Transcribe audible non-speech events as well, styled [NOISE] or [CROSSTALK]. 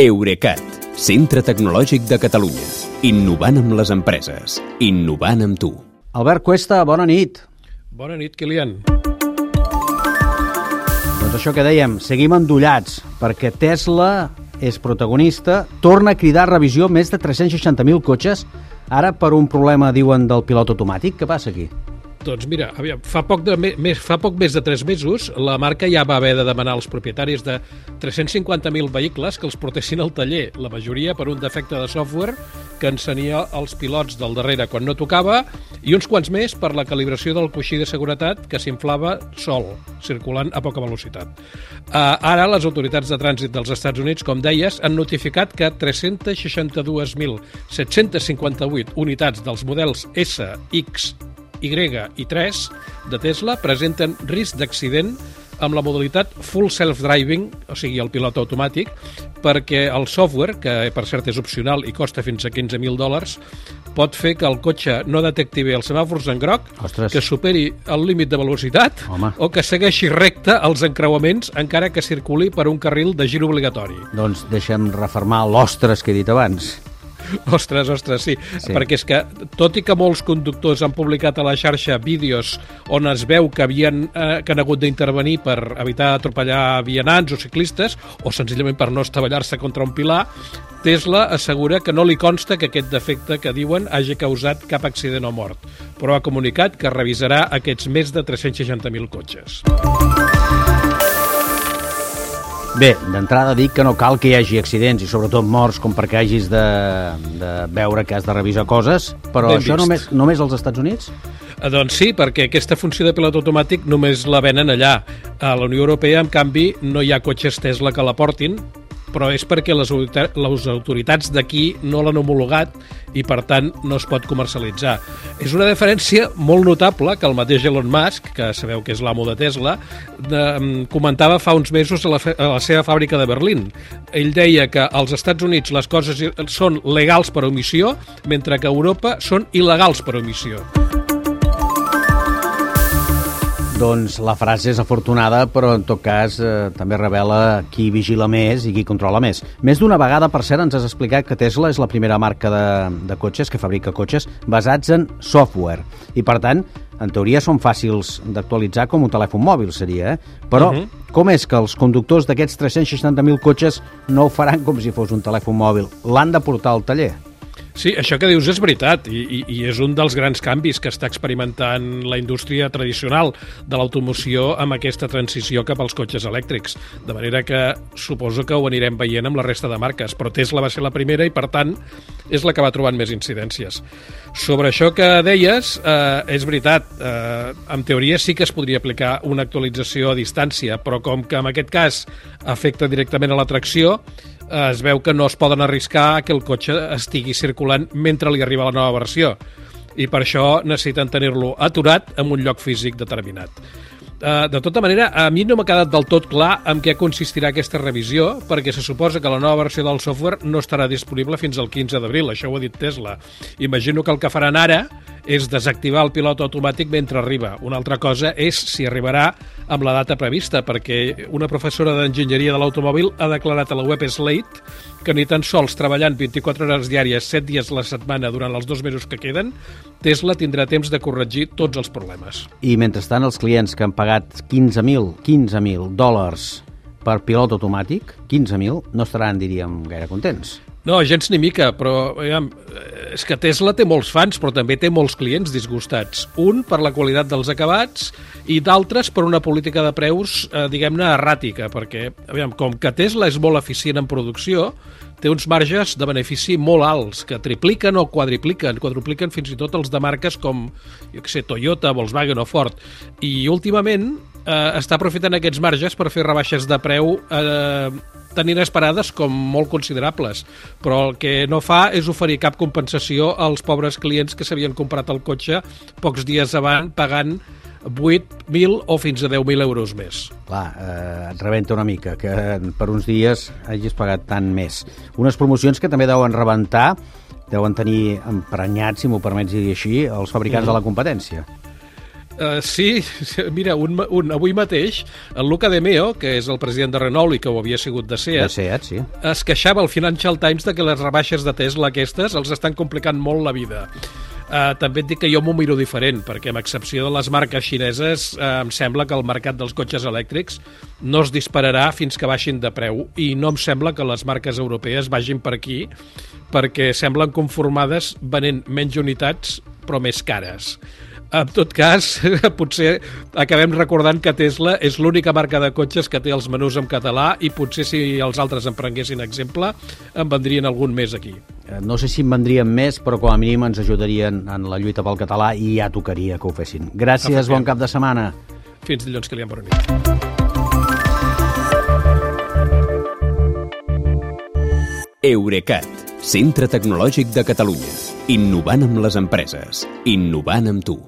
Eurecat, centre tecnològic de Catalunya. Innovant amb les empreses. Innovant amb tu. Albert Cuesta, bona nit. Bona nit, Kilian. Doncs això que dèiem, seguim endollats, perquè Tesla és protagonista, torna a cridar a revisió més de 360.000 cotxes, ara per un problema, diuen, del pilot automàtic. Què passa aquí? Doncs mira, aviam, fa, poc de, més, fa poc més de 3 mesos la marca ja va haver de demanar als propietaris de 350.000 vehicles que els portessin al taller, la majoria per un defecte de software que encenia els pilots del darrere quan no tocava i uns quants més per la calibració del coixí de seguretat que s'inflava sol, circulant a poca velocitat. Uh, ara les autoritats de trànsit dels Estats Units, com deies, han notificat que 362.758 unitats dels models S, X i 3 de Tesla presenten risc d'accident amb la modalitat Full Self-Driving, o sigui, el pilot automàtic, perquè el software, que per cert és opcional i costa fins a 15.000 dòlars, pot fer que el cotxe no detecti bé els semàfors en groc, Ostres. que superi el límit de velocitat Home. o que segueixi recte els encreuaments encara que circuli per un carril de gir obligatori. Doncs deixa'm refermar l'ostres que he dit abans. [LAUGHS] Ostres, ostres, sí. Sí. Perquè és que, tot i que molts conductors han publicat a la xarxa vídeos on es veu que havien eh, que han hagut d'intervenir per evitar atropellar vianants o ciclistes, o senzillament per no estavellar-se contra un pilar, Tesla assegura que no li consta que aquest defecte que diuen hagi causat cap accident o mort, però ha comunicat que revisarà aquests més de 360.000 cotxes. Bé, d'entrada dic que no cal que hi hagi accidents i sobretot morts com perquè hagis de, de veure que has de revisar coses, però Ben això vist. només, només als Estats Units? Eh, Doncs sí, perquè aquesta funció de pilot automàtic només la venen allà. A la Unió Europea, en canvi, no hi ha cotxes Tesla que la portin, però és perquè les, les autoritats d'aquí no l'han homologat i, per tant, no es pot comercialitzar. És una diferència molt notable que el mateix Elon Musk, que sabeu que és l'amo de Tesla, de, comentava fa uns mesos a la, a la seva fàbrica de Berlín. Ell deia que als Estats Units les coses són legals per omissió, mentre que a Europa són il·legals per omissió. Doncs la frase és afortunada, però en tot cas eh, també revela qui vigila més i qui controla més. Més d'una vegada, per cert, ens has explicat que Tesla és la primera marca de, de cotxes que fabrica cotxes basats en software. I, per tant, en teoria són fàcils d'actualitzar com un telèfon mòbil, seria, eh? Però Mhm. com és que els conductors d'aquests 360.000 cotxes no ho faran com si fos un telèfon mòbil? L'han de portar al taller? Sí, això que dius és veritat i, i, i és un dels grans canvis que està experimentant la indústria tradicional de l'automoció amb aquesta transició cap als cotxes elèctrics. De manera que suposo que ho anirem veient amb la resta de marques, però Tesla va ser la primera i, per tant, és la que va trobant més incidències. Sobre això que deies, eh, és veritat, eh, en teoria sí que es podria aplicar una actualització a distància, però com que en aquest cas afecta directament a la tracció, es veu que no es poden arriscar que el cotxe estigui circulant mentre li arriba la nova versió i per això necessiten tenir-lo aturat en un lloc físic determinat. Uh, de tota manera, a mi no m'ha quedat del tot clar en què consistirà aquesta revisió, perquè se suposa que la nova versió del software no estarà disponible fins al 15 d'abril, això ho ha dit Tesla. Imagino que el que faran ara és desactivar el pilot automàtic mentre arriba. Una altra cosa és si arribarà amb la data prevista, perquè una professora d'enginyeria de l'automòbil ha declarat a la web Slate que ni tan sols treballant 24 hores diàries, 7 dies a la setmana durant els dos mesos que queden, Tesla tindrà temps de corregir tots els problemes. I mentrestant els clients que han pagat 15.000 15.000 dòlars per pilot automàtic, 15.000, no estaran, diríem, gaire contents. No, gens ni mica, però aviam, és que Tesla té molts fans, però també té molts clients disgustats. Un per la qualitat dels acabats i d'altres per una política de preus, eh, diguem-ne, erràtica, perquè, aviam, com que Tesla és molt eficient en producció, té uns marges de benefici molt alts, que tripliquen o quadripliquen, quadrupliquen fins i tot els de marques com, jo què sé, Toyota, Volkswagen o Ford. I últimament eh, està aprofitant aquests marges per fer rebaixes de preu eh, tan inesperades com molt considerables, però el que no fa és oferir cap compensació als pobres clients que s'havien comprat el cotxe pocs dies abans pagant 8.000 o fins a 10.000 euros més. Clar, eh, et rebenta una mica que per uns dies hagis pagat tant més. Unes promocions que també deuen rebentar, deuen tenir emprenyats, si m'ho permets dir així, els fabricants mm. de la competència. Uh, sí, [LAUGHS] mira, un, un, avui mateix el Luca De Meo, que és el president de Renault i que ho havia sigut de Seat, de Seat sí. es queixava al Financial Times de que les rebaixes de Tesla aquestes els estan complicant molt la vida. Uh, també et dic que jo m'ho miro diferent, perquè amb excepció de les marques xineses uh, em sembla que el mercat dels cotxes elèctrics no es dispararà fins que baixin de preu i no em sembla que les marques europees vagin per aquí perquè semblen conformades venent menys unitats però més cares. En tot cas, [LAUGHS] potser acabem recordant que Tesla és l'única marca de cotxes que té els menús en català i potser si els altres en prenguessin exemple, en vendrien algun més aquí. Eh, no sé si en vendrien més, però com a mínim ens ajudarien en la lluita pel català i ja tocaria que ho fessin. Gràcies, bon cap de setmana. Fins dilluns, que li han bona nit. Eurecat, centre tecnològic de Catalunya. Innovant amb les empreses. Innovant amb tu.